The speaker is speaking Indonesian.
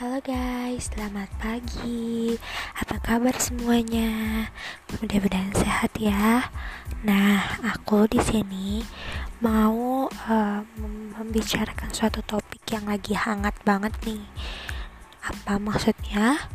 Halo guys, selamat pagi. Apa kabar semuanya? Mudah-mudahan sehat ya. Nah, aku di sini mau uh, membicarakan suatu topik yang lagi hangat banget nih. Apa maksudnya?